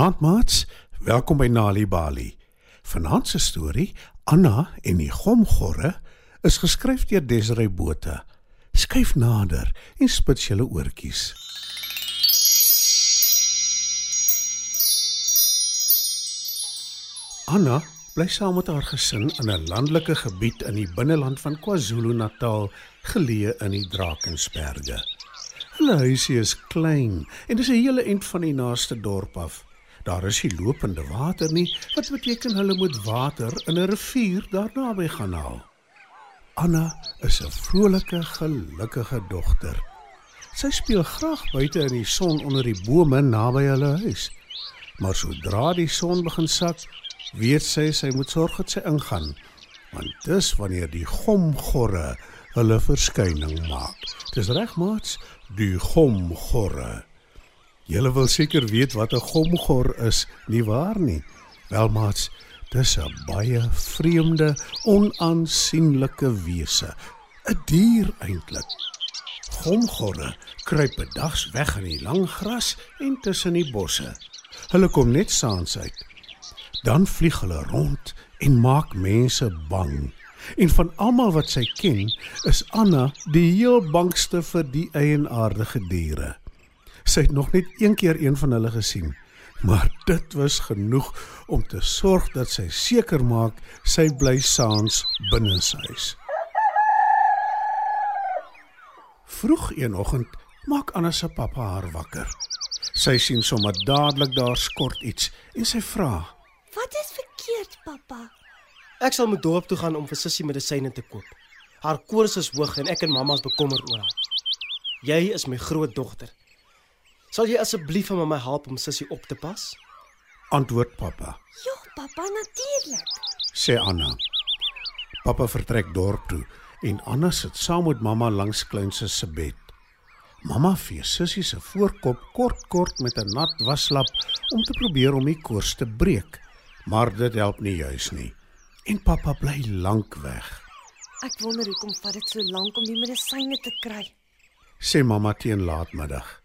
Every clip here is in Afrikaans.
Goeienaand maats, welkom by Nali Bali. Vanaand se storie, Anna en die Gomgorre, is geskryf deur Desiree Botha. Skyf nader en spit julle oortjies. Anna bly saam met haar gesin in 'n landelike gebied in die binneland van KwaZulu-Natal, geleë in die Drakensberge. Hulle huisie is klein en dis 'n hele ent van die naaste dorp af. Daar is nie lopende water nie, wat beteken hulle moet water in 'n rivier daarna by gaan haal. Anna is 'n vrolike, gelukkige dogter. Sy speel graag buite in die son onder die bome naby hulle huis. Maar sodra die son begin sak, weet sy sy moet sorg dat sy ingaan, want dis wanneer die gomgorre hulle verskyning maak. Dis reg maats, die gomgorre. Julle wil seker weet wat 'n gomgor is, nie waar nie? Wel maats, dis 'n baie vreemde, onaansienlike wese, 'n dier eintlik. Gomgorre kruip bedags weg in die lang gras en tussen die bosse. Hulle kom net saans uit. Dan vlieg hulle rond en maak mense bang. En van almal wat sy ken, is Anna die heel bangste vir die eienaardige diere. Sy het nog net een keer een van hulle gesien, maar dit was genoeg om te sorg dat sy seker maak sy bly saans binne sy huis. Vroeg een oggend maak Anna se pappa haar wakker. Sy sien sommer dadelik daar skort iets en sy vra: Wat is verkeerd, pappa? Ek sal moet dorp toe gaan om vir sussie medisyne te koop. Haar koors is hoog en ek en mamma is bekommerd oor haar. Jy is my grootdogter. Sal jy asseblief vir my help om sussie op te pas? Antwoord pappa, Ja, pappa, natuurlik. sê Anna. Pappa vertrek dorp toe en Anna sit saam met mamma langs kleinse se bed. Mamma vee sussie se voorkop kort kort met 'n nat waslap om te probeer om die koors te breek, maar dit help nie juis nie. En pappa bly lank weg. Ek wonder hoekom vat dit so lank om die medisyne te kry. sê mamma teen laatmiddag.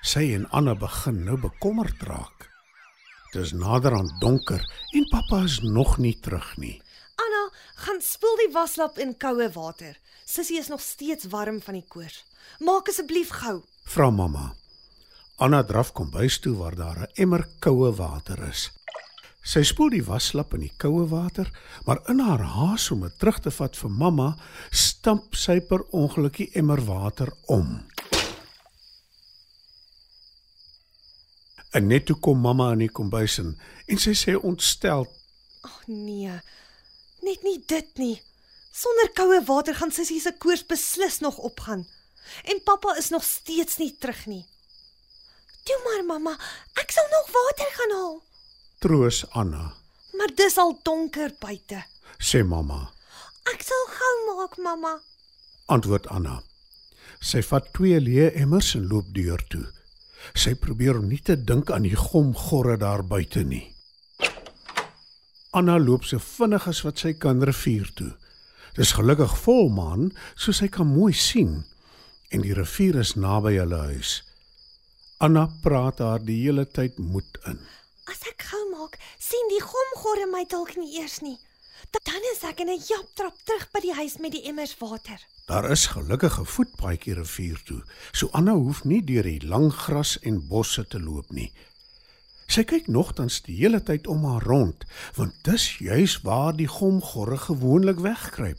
Sy en Anna begin nou bekommerd raak. Dit is nader aan donker en pappa is nog nie terug nie. Anna, gaan spoel die waslap in koue water. Sissie is nog steeds warm van die koors. Maak asseblief gou. Vra mamma. Anna draf kom bys toe waar daar 'n emmer koue water is. Sy spoel die waslap in die koue water, maar in haar haas om dit terug te vat vir mamma, stamp sy per ongeluk die emmer water om. En net toe kom mamma in die kombuis in en sy sê ontstel: Ag nee. Net nie dit nie. Sonder koue water gaan Sissie se koors beslis nog opgaan. En pappa is nog steeds nie terug nie. Toe maar mamma, ek sal nog water gaan haal. "Troos Anna," Maar dis al donker buite. sê mamma. Ek sal gou maak, mamma. Antwoord Anna. Sy vat twee leë emmers en loop deur toe. Sy probeer om nie te dink aan die gomgorre daar buite nie. Anna loop so vinnig as wat sy kan rivier toe. Dis gelukkig volmaan, so sy kan mooi sien en die rivier is naby hulle huis. Anna praat haar die hele tyd moed in. As ek gou maak, sien die gomgorre my dalk nie eers nie. Da- Dan is ek in 'n japtrap terug by die huis met die emmers water. Daar is gelukkig 'n voetpaadjie rivier toe, so Anna hoef nie deur die lang gras en bosse te loop nie. Sy kyk nogtans die hele tyd om haar rond, want dis juis waar die gomgorre gewoonlik wegkruip.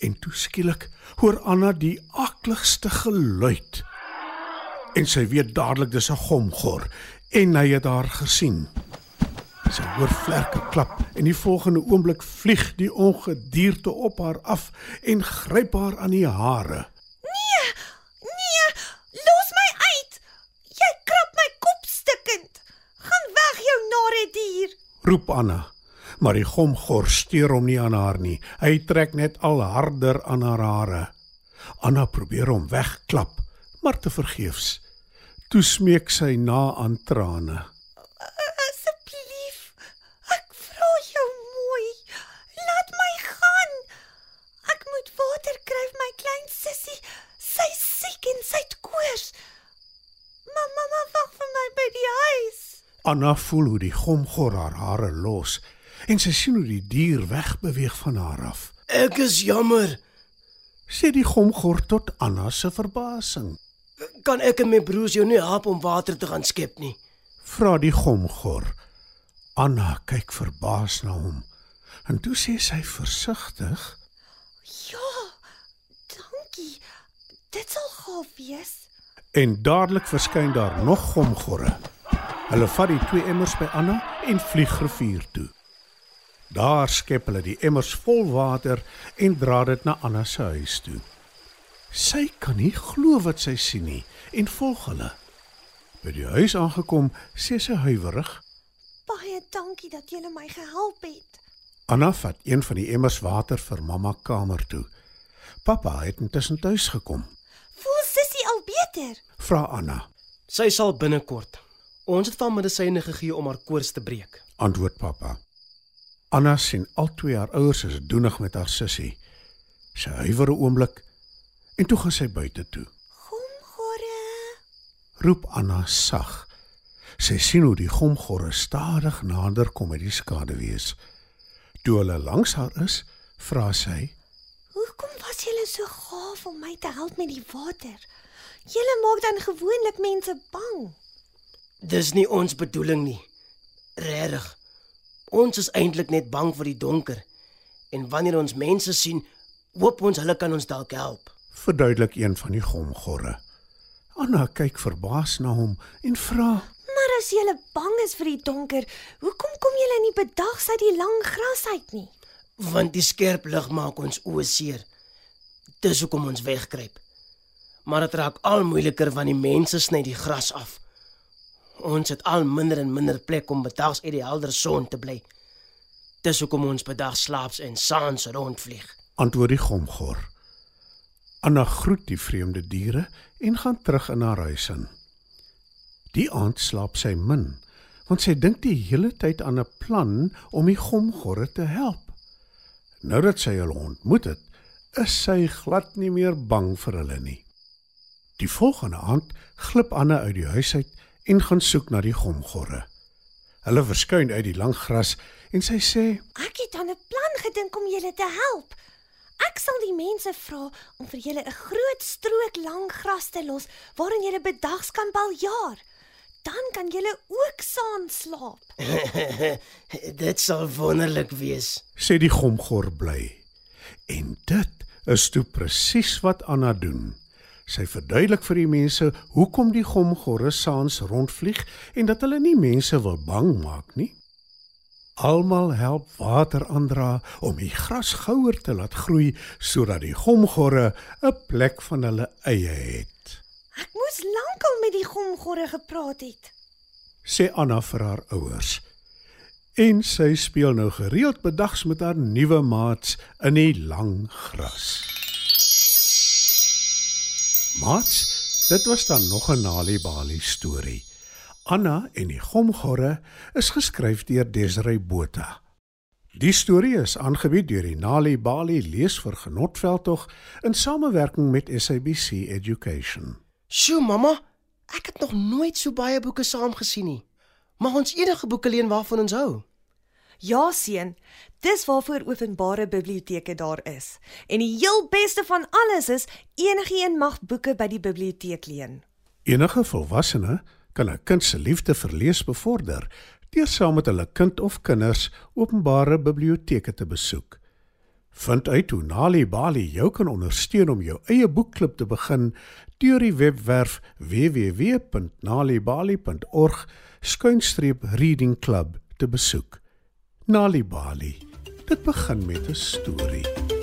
En toe skielik hoor Anna die akligste geluid. En sy weet dadelik dis 'n gomgor en hy het haar gesien. Sy hoor vlerke klap en die volgende oomblik vlieg die ongedierte op haar af en gryp haar aan die hare. Nee, los my uit. Jy krap my kop stikkend. Gaan weg jou nare dier. Roep Anna, maar die gomgor steur hom nie aan haar nie. Hy trek net al harder aan haar hare. Anna probeer hom wegklap, maar te vergeefs. Toe smeek sy na aan trane. Asseblief. Ek vra jou mooi. Laat my gaan. Ek moet water kry vir my klein sussie. Sy's siek en sy het koors. Mamma, mamma wag vir my by die huis. Anna voel hoe die gomgor haar hare los en sy sien hoe die dier wegbeweeg van haar af. Ek is jammer. Sê die gomgor tot Anna se verbasing. Kan ek en my broers jou nie help om water te gaan skep nie? Vra die gomgor. Anna kyk verbaas na hom. En toe sê sy versigtig: Ja, dankie. Dit sal gaaf wees. En dadelik verskyn daar nog gomgorre. Hulle vat die twee emmers by Anna en vlieg rivier toe. Daar skep hulle die emmers vol water en dra dit na Anna se huis toe. Sy kan nie glo wat sy sien nie en volg hulle. By die huis aangekom, sê sy huiwerig. Baie dankie dat jy my gehelp het. Anna vat een van die emmers water vir mamma kamer toe. Pappa het intussen tuis gekom. Voel Sissie al beter? Vra Anna. Sy sal binnekort. Ons het van medisyne gegee om haar koors te breek. Antwoord pappa. Anna sien albei haar ouers is doenig met haar sussie. Sy huiwer 'n oomblik en toe gaan sy buite toe. Gomgorre. Roep Anna sag. Sy sien hoe die gomgorre stadig nader kom uit die skaduwees. Toe hulle langs haar is, vra sy: Hoekom was julle so gaaf om my te help met die water? Julle maak dan gewoonlik mense bang. Dis nie ons bedoeling nie. Regtig. Ons is eintlik net bang vir die donker. En wanneer ons mense sien, hoop ons hulle kan ons dalk help. Verduidelik een van die gomgorre. Anna kyk verbaas na hom en vra: Maar as julle bang is vir die donker, hoekom kom julle nie bedags uit die lang gras uit nie? Want die skerp lig maak ons oë seer. Dis hoekom ons wegkruip. Maar dit raak al moeiliker want die mense sny die gras af. Ons het al minder en minder plek om bedags uit die helder son te bly. Dis hoekom ons bedags slaaps en saans rondvlieg. Antwoord die gomgor. Anna groet die vreemde diere en gaan terug in haar huis in. Die aand slaap sy min, want sy dink die hele tyd aan 'n plan om die gomgorre te help. Nou dat sy hulle ontmoet het, is sy glad nie meer bang vir hulle nie. Die volgende aand glip Anna uit die huis uit en gaan soek na die gomgorre. Hulle verskyn uit die lang gras en sy sê: Ek het aan 'n plan gedink om julle te help. Ek sal die mense vra om vir julle 'n groot strook lang gras te los waarin julle bedags kan baljaar. Dan kan julle ook saam slaap. Dit sal wonderlik wees. sê die gomgor bly. En dit is toe presies wat Anna doen. Sy verduidelik vir die mense hoekom die gomgorre saans rondvlieg en dat hulle nie mense wil bang maak nie. Almal help water aandra om die gras gouer te laat groei sodat die gomgorre 'n plek van hulle eie het. Ek moes lankal met die gomgorre gepraat het. Sê Anna vir haar ouers. En sy speel nou gereeld bedags met haar nuwe maats in die lang gras. Maats, dit was dan nog 'n Nali Bali storie. Anna en die Gomgorre is geskryf deur Desiree Botha. Die storie is aangebied deur die Nali Bali leesvergenotveldtog in samewerking met SABC Education. Sjoe, mamma, ek het nog nooit so baie boeke saam gesien nie. Mag ons enige boeke leen waarvan ons hou? Ja, seun, dis waarvoor openbare biblioteke daar is. En die heel beste van alles is enigiemand mag boeke by die biblioteek leen. Enige volwassene kan 'n kind se liefde vir lees bevorder deur saam met hulle kind of kinders openbare biblioteke te besoek. Vind uit hoe Nali Bali jou kan ondersteun om jou eie boekklub te begin deur die webwerf www.nalibali.org/reading club te besoek. Nali Bali. Dit begin met 'n storie.